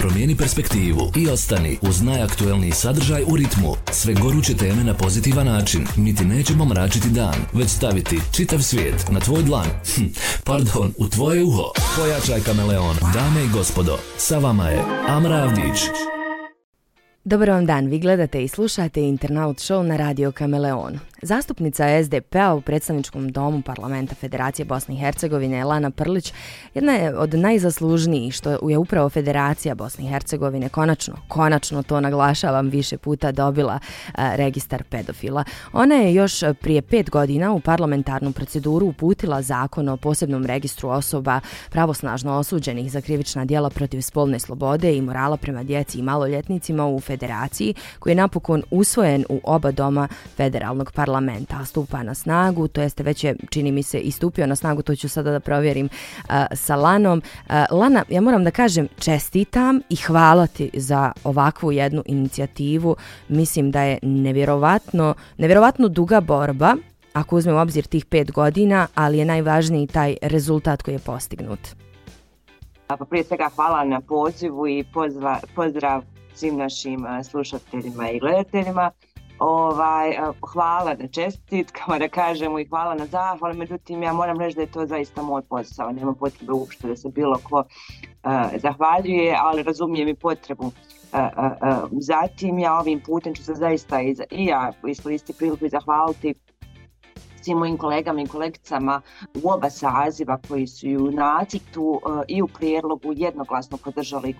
Promijeni perspektivu i ostani uz najaktuelniji sadržaj u ritmu. Sve goruće teme na pozitivan način. Mi ti nećemo mračiti dan, već staviti čitav svijet na tvoj dlan. Hm, pardon, u tvoje uho. Pojačaj kameleon. Dame i gospodo, sa vama je Amra Avdić. Dobar vam dan, vi gledate i slušate Internaut show na Radio Kameleon. Zastupnica SDP-a u predstavničkom domu parlamenta Federacije Bosne i Hercegovine Elana Prlić jedna je od najzaslužnijih što je upravo Federacija Bosne i Hercegovine konačno, konačno to naglašavam više puta dobila e, registar pedofila. Ona je još prije pet godina u parlamentarnu proceduru uputila zakon o posebnom registru osoba pravosnažno osuđenih za krivična djela protiv spolne slobode i morala prema djeci i maloljetnicima u Federaciji koji je napokon usvojen u oba doma federalnog parlamenta parlamenta stupa na snagu, to jeste već je, čini mi se, i stupio na snagu, to ću sada da provjerim sa Lanom. Lana, ja moram da kažem čestitam i hvala ti za ovakvu jednu inicijativu. Mislim da je nevjerovatno, nevjerovatno duga borba, ako uzmem u obzir tih pet godina, ali je najvažniji taj rezultat koji je postignut. Pa prije svega hvala na pozivu i pozdrav svim našim slušateljima i gledateljima ovaj, hvala na čestitkama, da kažemo i hvala na zahvalu, međutim ja moram reći da je to zaista moj posao, nema potrebe uopšte da se bilo ko zahvaljuje, ali razumijem i potrebu. zatim ja ovim putem ću se zaista i, ja ja iskoristiti priliku i zahvaliti svim mojim kolegama i kolegicama u oba saziva koji su i u nacrtu i u prijedlogu jednoglasno podržali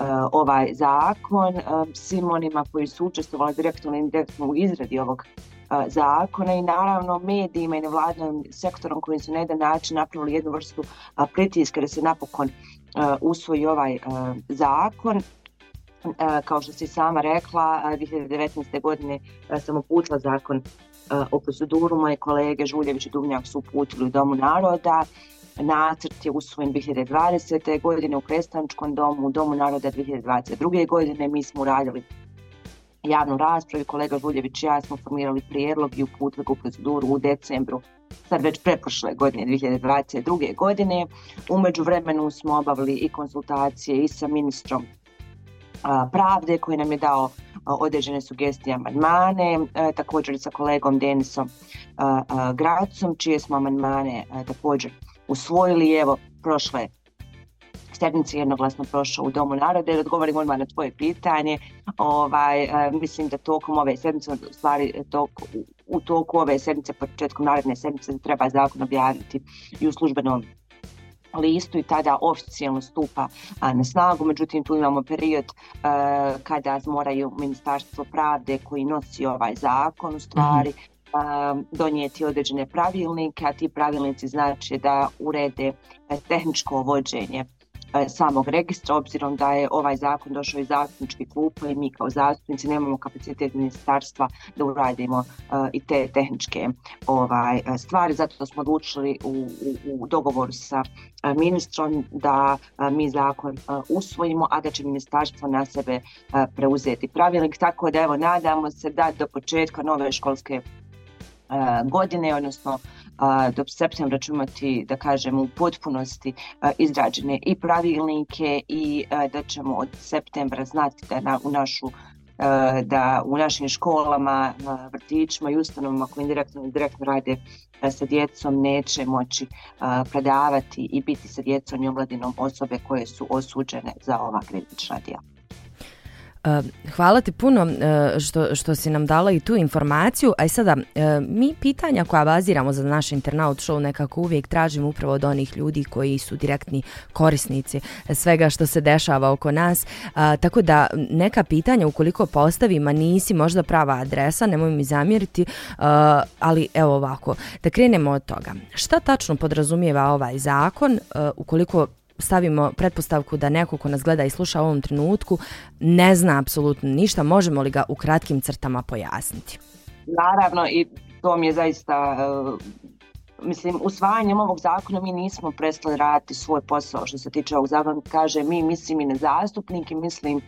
Eh, ovaj zakon, eh, svim onima koji su učestvovali direktno indirektno u izradi ovog eh, zakona i naravno medijima i nevladnim sektorom koji su na jedan način napravili jednu vrstu pritiska da se napokon usvoji ovaj zakon kao što si sama rekla, 2019. godine sam uputila zakon o proceduru. Moje kolege Žuljević i Dubnjak su uputili u Domu naroda Nacrt je usvojen 2020. godine u Krestančkom domu, u Domu naroda 2022. godine. Mi smo uradili javnu raspravu. Kolega Žuljević i ja smo formirali prijedlog i uputili u proceduru u decembru sad već preprošle godine, 2022. godine. Umeđu vremenu smo obavili i konsultacije i sa ministrom pravde koji nam je dao određene sugestije amandmane, također i sa kolegom Denisom a, Gracom, čije smo amandmane također usvojili evo prošle sedmice jednoglasno prošao u Domu naroda i odgovorim odmah na tvoje pitanje. Ovaj, e, mislim da tokom ove sedmice, u stvari tok, u toku ove sedmice, početkom naredne sedmice, treba zakon objaviti i u službenom listu i tada oficijalno stupa na snagu, međutim tu imamo period e, kada moraju Ministarstvo pravde koji nosi ovaj zakon u stvari mhm donijeti određene pravilnike, a ti pravilnici znači da urede e, tehničko vođenje e, samog registra, obzirom da je ovaj zakon došao iz zastupničkih klupa i mi kao zastupnici nemamo kapacitet ministarstva da uradimo e, i te tehničke ovaj, stvari. Zato smo odlučili u, dogovoru sa ministrom da mi zakon usvojimo, a da će ministarstvo na sebe preuzeti pravilnik. Tako da evo nadamo se da do početka nove školske godine, odnosno do septembra ćemo imati, da kažem, u potpunosti izrađene i pravilnike i da ćemo od septembra znati da u našu da u našim školama, vrtićima i ustanovama koji direktno, direktno rade sa djecom neće moći predavati i biti sa djecom i omladinom osobe koje su osuđene za ova krivična djela. Eh, hvala ti puno eh, što, što si nam dala i tu informaciju. A sada, eh, mi pitanja koja baziramo za naš internaut show nekako uvijek tražimo upravo od onih ljudi koji su direktni korisnici svega što se dešava oko nas. Tako da neka pitanja ukoliko postavima nisi možda prava adresa, nemoj mi zamjeriti, ali evo ovako, da krenemo od toga. Šta tačno podrazumijeva ovaj zakon ukoliko stavimo pretpostavku da neko ko nas gleda i sluša u ovom trenutku ne zna apsolutno ništa, možemo li ga u kratkim crtama pojasniti? Naravno i to mi je zaista e, mislim, usvajanjem ovog zakona mi nismo prestali raditi svoj posao što se tiče ovog zakona. Kaže, mi mislim i na i mislim e,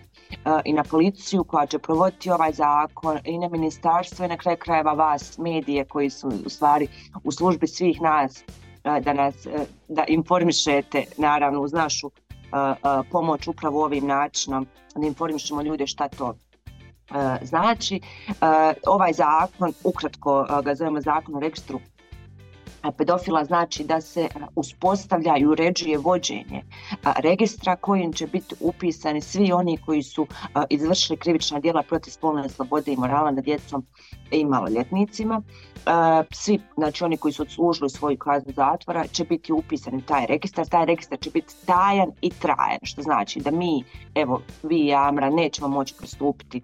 i na policiju koja će provoditi ovaj zakon i na ministarstvo i na kraju krajeva vas, medije koji su u stvari u službi svih nas da nas e, da informišete naravno uz našu pomoć upravo ovim načinom da informišemo ljude šta to e, znači. E, ovaj zakon, ukratko ga zovemo zakon o registru pedofila znači da se uspostavlja i uređuje vođenje registra kojim će biti upisani svi oni koji su izvršili krivična djela protiv spolne slobode i morala nad djecom i maloljetnicima. Svi, znači oni koji su odslužili svoju kaznu zatvora će biti upisani u taj registar. Taj registar će biti tajan i trajan, što znači da mi, evo, vi i Amra, nećemo moći pristupiti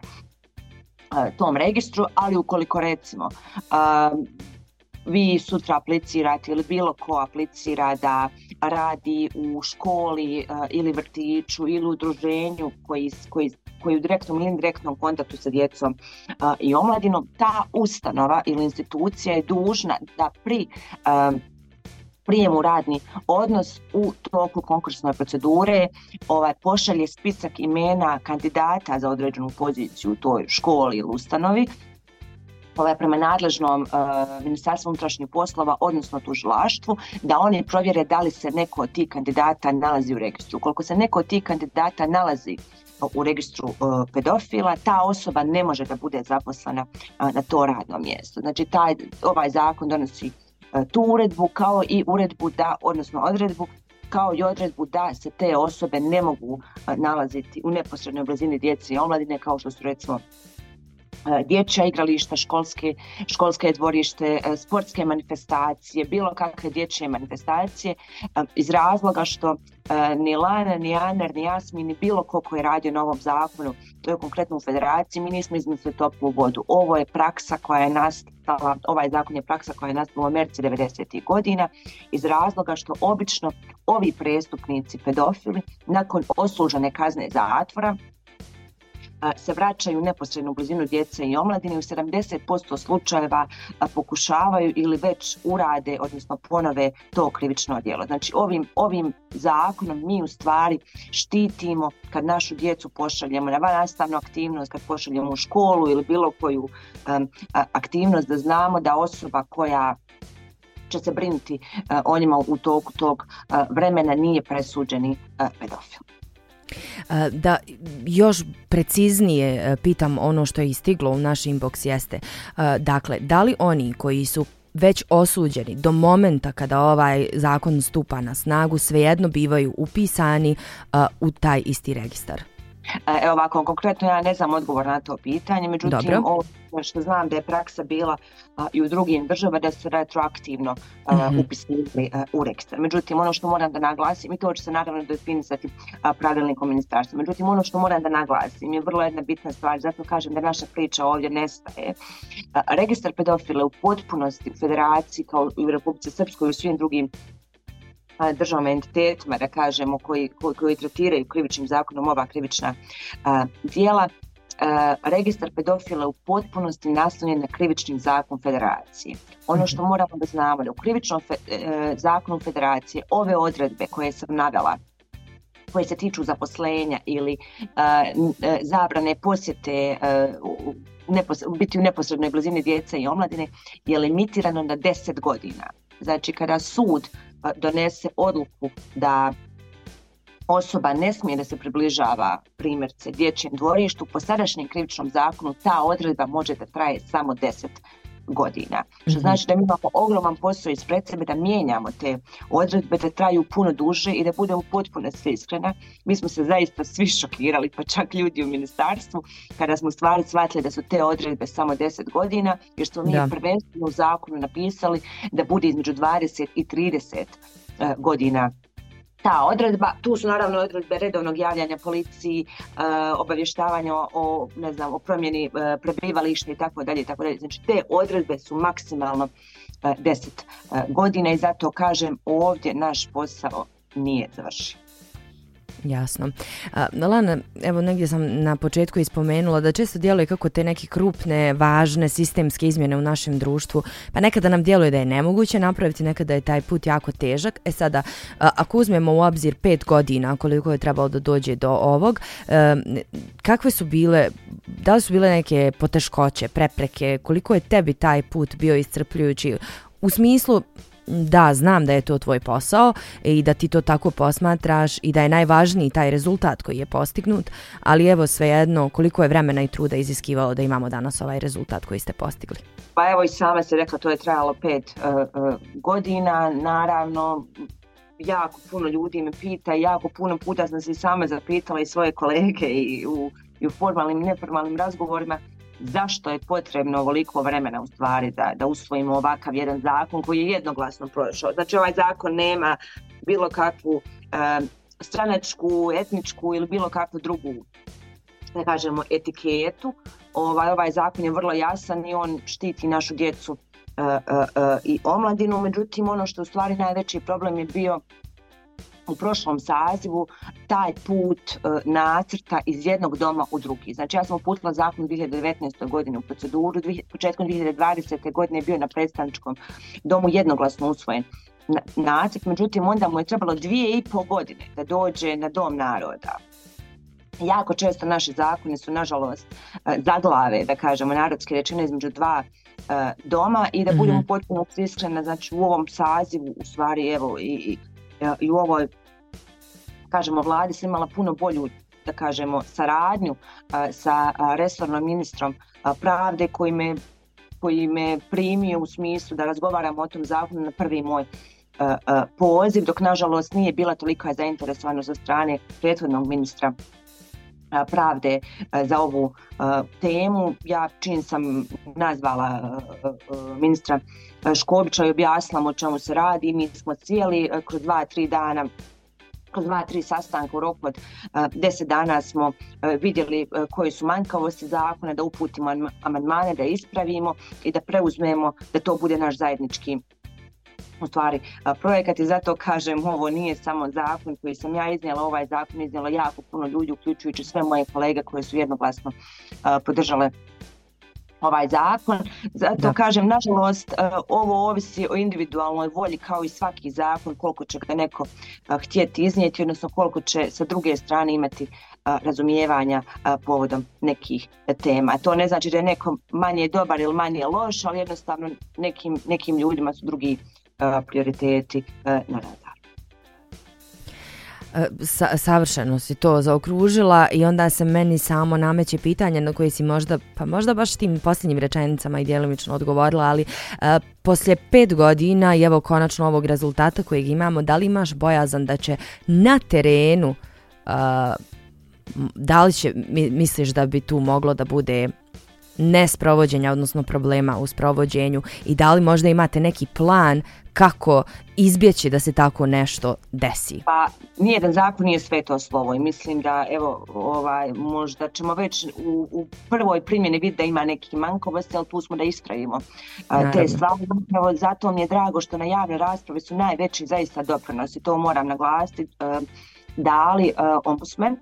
tom registru, ali ukoliko recimo vi sutra aplicirate ili bilo ko aplicira da radi u školi eh, ili vrtiću ili udruženju koji, koji, koji u direktnom ili indirektnom kontaktu sa djecom eh, i omladinom, ta ustanova ili institucija je dužna da pri eh, prijemu radni odnos u toku konkursne procedure ovaj, pošalje spisak imena kandidata za određenu poziciju u toj školi ili ustanovi Ovaj, prema nadležnom e, ministarstvu unutrašnjih poslova, odnosno tužilaštvu, da oni provjere da li se neko od tih kandidata nalazi u registru. Koliko se neko od tih kandidata nalazi u registru e, pedofila, ta osoba ne može da bude zaposlena na to radno mjesto. Znači, taj, ovaj zakon donosi e, tu uredbu kao i uredbu da, odnosno odredbu kao i odredbu da se te osobe ne mogu nalaziti u neposrednoj blizini djece i omladine kao što su recimo E, dječja igrališta, školske, školske dvorište, e, sportske manifestacije, bilo kakve dječje manifestacije e, iz razloga što ni Lana, ni Aner, ni Jasmin, ni bilo ko koji je radio na ovom zakonu, to je konkretno u federaciji, mi nismo izmislili toplu vodu. Ovo je praksa koja je nastala, ovaj zakon je praksa koja je nastala u Americi 90. godina iz razloga što obično ovi prestupnici pedofili nakon oslužene kazne zatvora se vraćaju u neposrednu blizinu djece i omladine u 70% slučajeva pokušavaju ili već urade, odnosno ponove to krivično djelo. Znači ovim, ovim zakonom mi u stvari štitimo kad našu djecu pošaljemo na vanastavnu aktivnost, kad pošaljemo u školu ili bilo koju aktivnost da znamo da osoba koja će se brinuti uh, o njima u toku tog vremena nije presuđeni uh, pedofil da još preciznije e, pitam ono što je istiglo u naš inbox jeste, dakle, da li oni koji su već osuđeni do momenta kada ovaj zakon stupa na snagu, svejedno bivaju upisani u taj isti registar? E ovako, konkretno ja ne znam odgovor na to pitanje, međutim ovo što znam da je praksa bila i u drugim državama da se retroaktivno a, mm u registar. Međutim, ono što moram da naglasim i to će se naravno definisati pravilnikom ministarstva. Međutim, ono što moram da naglasim je vrlo jedna bitna stvar, zato kažem da naša priča ovdje nestaje. Registar pedofile u potpunosti u Federaciji kao i u Republici Srpskoj i u svim drugim državama, entitetima, da kažemo, koji, tretiraju krivičnim zakonom ova krivična djela, registar pedofila u potpunosti naslonjen na krivičnim zakon federacije. Ono što mhm. moramo da znamo je u krivičnom e, zakonu federacije ove odredbe koje sam navela koje se tiču zaposlenja ili e, zabrane posjete e, biti u neposrednoj blizini djece i omladine je limitirano na 10 godina. Znači kada sud donese odluku da osoba ne smije da se približava primjerce dječjem dvorištu, po sadašnjem krivičnom zakonu ta odredba može da traje samo 10 godina. Što mhm. znači da mi imamo ogroman posao ispred sebe da mijenjamo te odredbe, da traju puno duže i da budemo potpuno sve iskrena. Mi smo se zaista svi šokirali, pa čak ljudi u ministarstvu, kada smo stvari shvatili da su te odredbe samo 10 godina, jer smo mi da. prvenstveno u zakonu napisali da bude između 20 i 30 e, godina ta odredba, tu su naravno odredbe redovnog javljanja policiji, e, obavještavanja o, ne znam, o promjeni e, prebivališta i tako dalje, tako dalje. Znači te odredbe su maksimalno e, deset 10 godina i zato kažem ovdje naš posao nije završen. Jasno. Lana, evo negdje sam na početku ispomenula da često djeluje kako te neke krupne, važne sistemske izmjene u našem društvu, pa nekada nam djeluje da je nemoguće napraviti, nekada je taj put jako težak. E sada, ako uzmemo u obzir pet godina koliko je trebalo da dođe do ovog, e, kakve su bile, da li su bile neke poteškoće, prepreke, koliko je tebi taj put bio iscrpljujući u smislu da znam da je to tvoj posao i da ti to tako posmatraš i da je najvažniji taj rezultat koji je postignut, ali evo svejedno koliko je vremena i truda iziskivalo da imamo danas ovaj rezultat koji ste postigli. Pa evo i sama se rekla to je trajalo pet e, e, godina, naravno jako puno ljudi me pita, jako puno puta sam se i sama zapitala i svoje kolege i u, i u formalnim i neformalnim razgovorima zašto je potrebno ovoliko vremena u stvari da, da usvojimo ovakav jedan zakon koji je jednoglasno prošao. Znači ovaj zakon nema bilo kakvu e, stranačku, etničku ili bilo kakvu drugu da kažemo etiketu. Ovaj, ovaj zakon je vrlo jasan i on štiti našu djecu e, e, e, i omladinu. Međutim, ono što u stvari najveći problem je bio u prošlom sazivu taj put e, nacrta iz jednog doma u drugi. Znači ja sam uputila zakon 2019. godine u proceduru, početkom 2020. godine je bio na predstavničkom domu jednoglasno usvojen nacrt, međutim onda mu je trebalo dvije i pol godine da dođe na dom naroda. Jako često naši zakoni su nažalost e, zaglave, da kažemo, narodske rečine između dva e, doma i da mhm. budemo potpuno iskrena, znači u ovom sazivu u stvari evo i, i u ovoj kažemo vladi sam imala puno bolju da kažemo saradnju sa resornom ministrom pravde koji me, koji me primio u smislu da razgovaram o tom zakonu na prvi moj poziv dok nažalost nije bila tolika zainteresovana od strane prethodnog ministra pravde za ovu temu. Ja čim sam nazvala ministra Škobića i objasnila o čemu se radi, mi smo cijeli kroz dva, tri dana dva, tri sastanka u roku od eh, deset dana smo eh, vidjeli eh, koje su manjkavosti zakona, da uputimo amandmane, da ispravimo i da preuzmemo da to bude naš zajednički u projekat i zato kažem ovo nije samo zakon koji sam ja iznijela, ovaj zakon iznijela jako puno ljudi uključujući sve moje kolege koje su jednoglasno podržale ovaj zakon. Zato da. kažem, nažalost, e, ovo ovisi o individualnoj volji kao i svaki zakon, koliko će ga neko e, htjeti iznijeti, odnosno koliko će sa druge strane imati e, razumijevanja povodom nekih tema. To ne znači da je neko manje dobar ili manje loš, ali jednostavno nekim, nekim ljudima su drugi prioriteti na radu. E, sa, savršeno si to zaokružila i onda se meni samo nameće pitanje na koje si možda, pa možda baš tim posljednjim rečenicama i djelomično odgovorila, ali e, poslije pet godina i evo konačno ovog rezultata kojeg imamo, da li imaš bojazan da će na terenu e, da li će, misliš da bi tu moglo da bude nesprovođenja, odnosno problema u sprovođenju i da li možda imate neki plan kako izbjeći da se tako nešto desi? Pa nijedan zakon nije to slovo i mislim da evo ovaj, možda ćemo već u, u prvoj primjeni vidjeti da ima neki mankovosti, ali tu smo da ispravimo te stvari. Evo, zato mi je drago što na javnoj raspravi su najveći zaista doprinosi, to moram naglasiti, e, dali e, ombudsman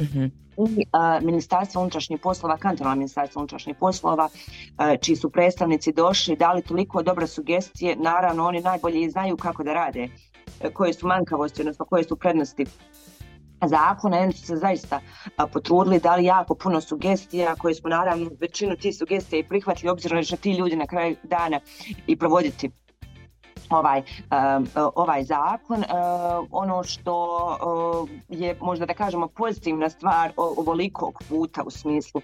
Mhm. I ministarstvo unutrašnjih poslova, kantonalno ministarstvo unutrašnjih poslova, čiji su predstavnici došli, dali toliko dobre sugestije, naravno oni najbolje i znaju kako da rade, e, koje su mankavosti, odnosno koje su prednosti zakona, oni su se zaista potrudili, dali jako puno sugestija koje smo naravno većinu tih sugestija i prihvatili obzirom da će ti ljudi na kraju dana i provoditi ovaj, ovaj zakon. Ono što je možda da kažemo pozitivna stvar ovolikog puta u smislu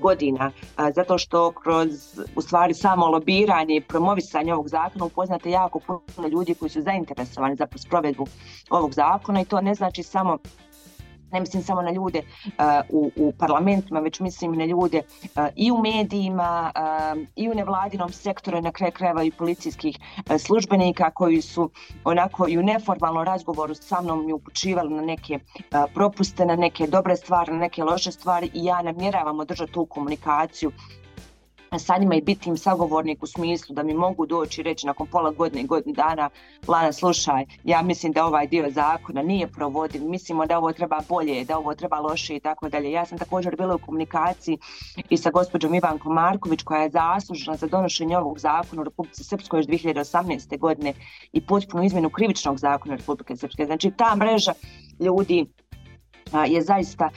godina, zato što kroz u stvari samo lobiranje i promovisanje ovog zakona upoznate jako puno ljudi koji su zainteresovani za sprovedbu ovog zakona i to ne znači samo ne mislim samo na ljude eh, u, u parlamentima, već mislim na ljude eh, i u medijima eh, i u nevladinom sektoru na kraju krajeva i policijskih službenika koji su onako i u neformalnom razgovoru sa mnom mi upućivali na neke propuste, na neke dobre stvari, na neke loše stvari i ja namjeravam održati tu komunikaciju sa njima i biti im sagovornik u smislu da mi mogu doći i reći nakon pola godine i godinu dana Lana slušaj, ja mislim da ovaj dio zakona nije provodiv, mislimo da ovo treba bolje, da ovo treba loše i tako dalje. Ja sam također bila u komunikaciji i sa gospođom Ivankom Marković koja je zaslužena za donošenje ovog zakona u Republici Srpskoj još 2018. godine i potpunu izmjenu krivičnog zakona Republike Srpske. Znači ta mreža ljudi je zaista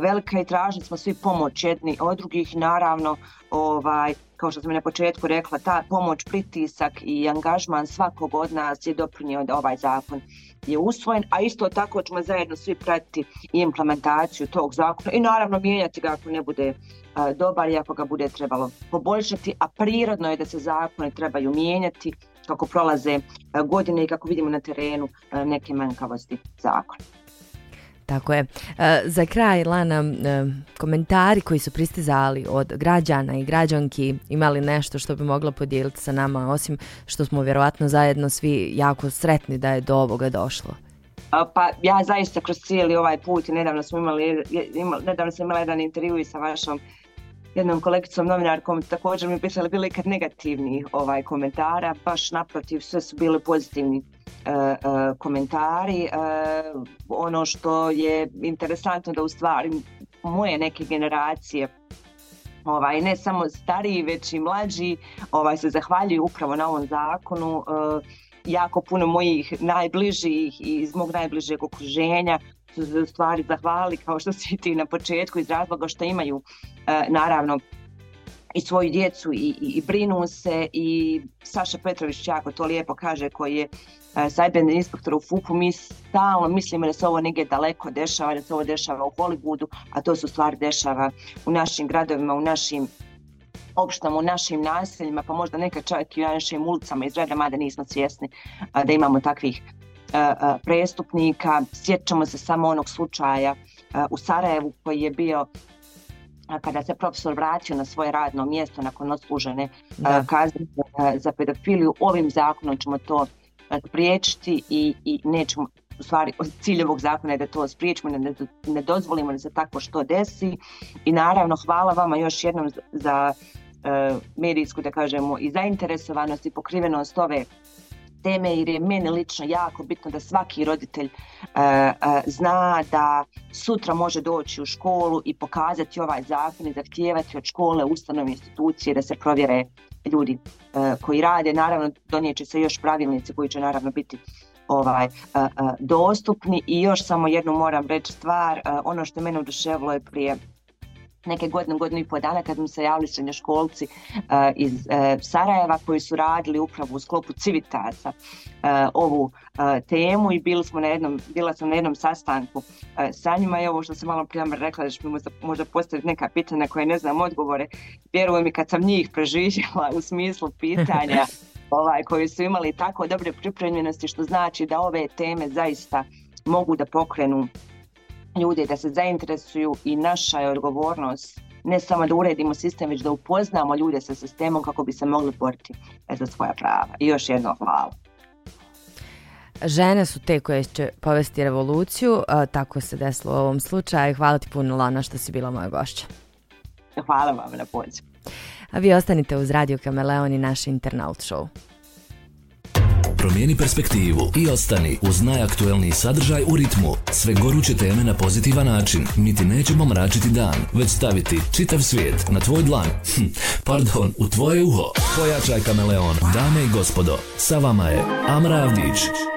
velika i tražili smo svi pomoć jedni od drugih. Naravno, ovaj, kao što sam na početku rekla, ta pomoć, pritisak i angažman svakog od nas je doprinio da ovaj zakon je usvojen, a isto tako ćemo zajedno svi pratiti i implementaciju tog zakona i naravno mijenjati ga ako ne bude dobar i ako ga bude trebalo poboljšati, a prirodno je da se zakone trebaju mijenjati kako prolaze godine i kako vidimo na terenu neke manjkavosti zakona. Tako je. E, za kraj, Lana, e, komentari koji su pristizali od građana i građanki imali nešto što bi mogla podijeliti sa nama, osim što smo vjerojatno zajedno svi jako sretni da je do ovoga došlo. Pa ja zaista kroz cijeli ovaj put, nedavno smo imali, nedavno sam imala jedan intervju sa vašom jednom kolegicom novinarkom također mi pisali bili kad negativni ovaj komentara, baš naprotiv sve su bili pozitivni. E, e, komentari. E, ono što je interesantno da u stvari moje neke generacije ovaj ne samo stariji već i mlađi ovaj se zahvaljuju upravo na ovom zakonu jako puno mojih najbližih i iz mog najbližeg okruženja su se u stvari zahvalili kao što se ti na početku iz razloga što imaju naravno i svoju djecu i, i, brinu se i Saša Petrović jako to lijepo kaže koji je e, sajbeni inspektor u fup mi stalno mislimo da se ovo negdje daleko dešava, da se ovo dešava u Hollywoodu, a to su stvari dešava u našim gradovima, u našim opštama, u našim naseljima, pa možda neka čak i u našim ulicama iz reda, mada nismo svjesni da imamo takvih e, e, prestupnika. Sjećamo se samo onog slučaja u Sarajevu koji je bio kada se profesor vratio na svoje radno mjesto nakon odslužene eh, kazne eh, za pedofiliju, ovim zakonom ćemo to eh, spriječiti i, i nećemo, u stvari cilj ovog zakona je da to spriječimo, ne, ne dozvolimo da se tako što desi i naravno hvala vama još jednom za, za medijsku, da kažemo, i zainteresovanost i pokrivenost ove teme jer je meni lično jako bitno da svaki roditelj e, e, zna da sutra može doći u školu i pokazati ovaj zakon i zahtijevati od škole, ustanove, institucije da se provjere ljudi e, koji rade. Naravno donijet će se još pravilnici koji će naravno biti ovaj dostupni i još samo jednu moram reći stvar, ono što je mene oduševilo je prije neke godine, godinu i pol dana kad mi se javili srednjoškolci eh, iz eh, Sarajeva koji su radili upravo u sklopu Civitasa eh, ovu temu i bili smo na jednom, bila sam na jednom sastanku sa njima i ovo što sam malo prije rekla da ću možda, postaviti neka pitanja koje ne znam odgovore. Vjerujem mi kad sam njih preživjela u smislu pitanja ovaj, koji su imali tako dobre pripremljenosti što znači da ove teme zaista mogu da pokrenu ljudi da se zainteresuju i naša je odgovornost ne samo da uredimo sistem, već da upoznamo ljude sa sistemom kako bi se mogli boriti za svoja prava. I još jedno hvala. Žene su te koje će povesti revoluciju, tako se desilo u ovom slučaju. Hvala ti puno Lana što si bila moja gošća. Hvala vam na pozivu. A vi ostanite uz Radio Kameleon i naš Internaut show. Promijeni perspektivu i ostani uz najaktuelniji sadržaj u ritmu. Sve goruće teme na pozitivan način. Niti nećemo mračiti dan, već staviti čitav svijet na tvoj dlan. Hm, pardon, u tvoje uho. Pojačaj kameleon. Dame i gospodo, sa vama je Amra Avdić.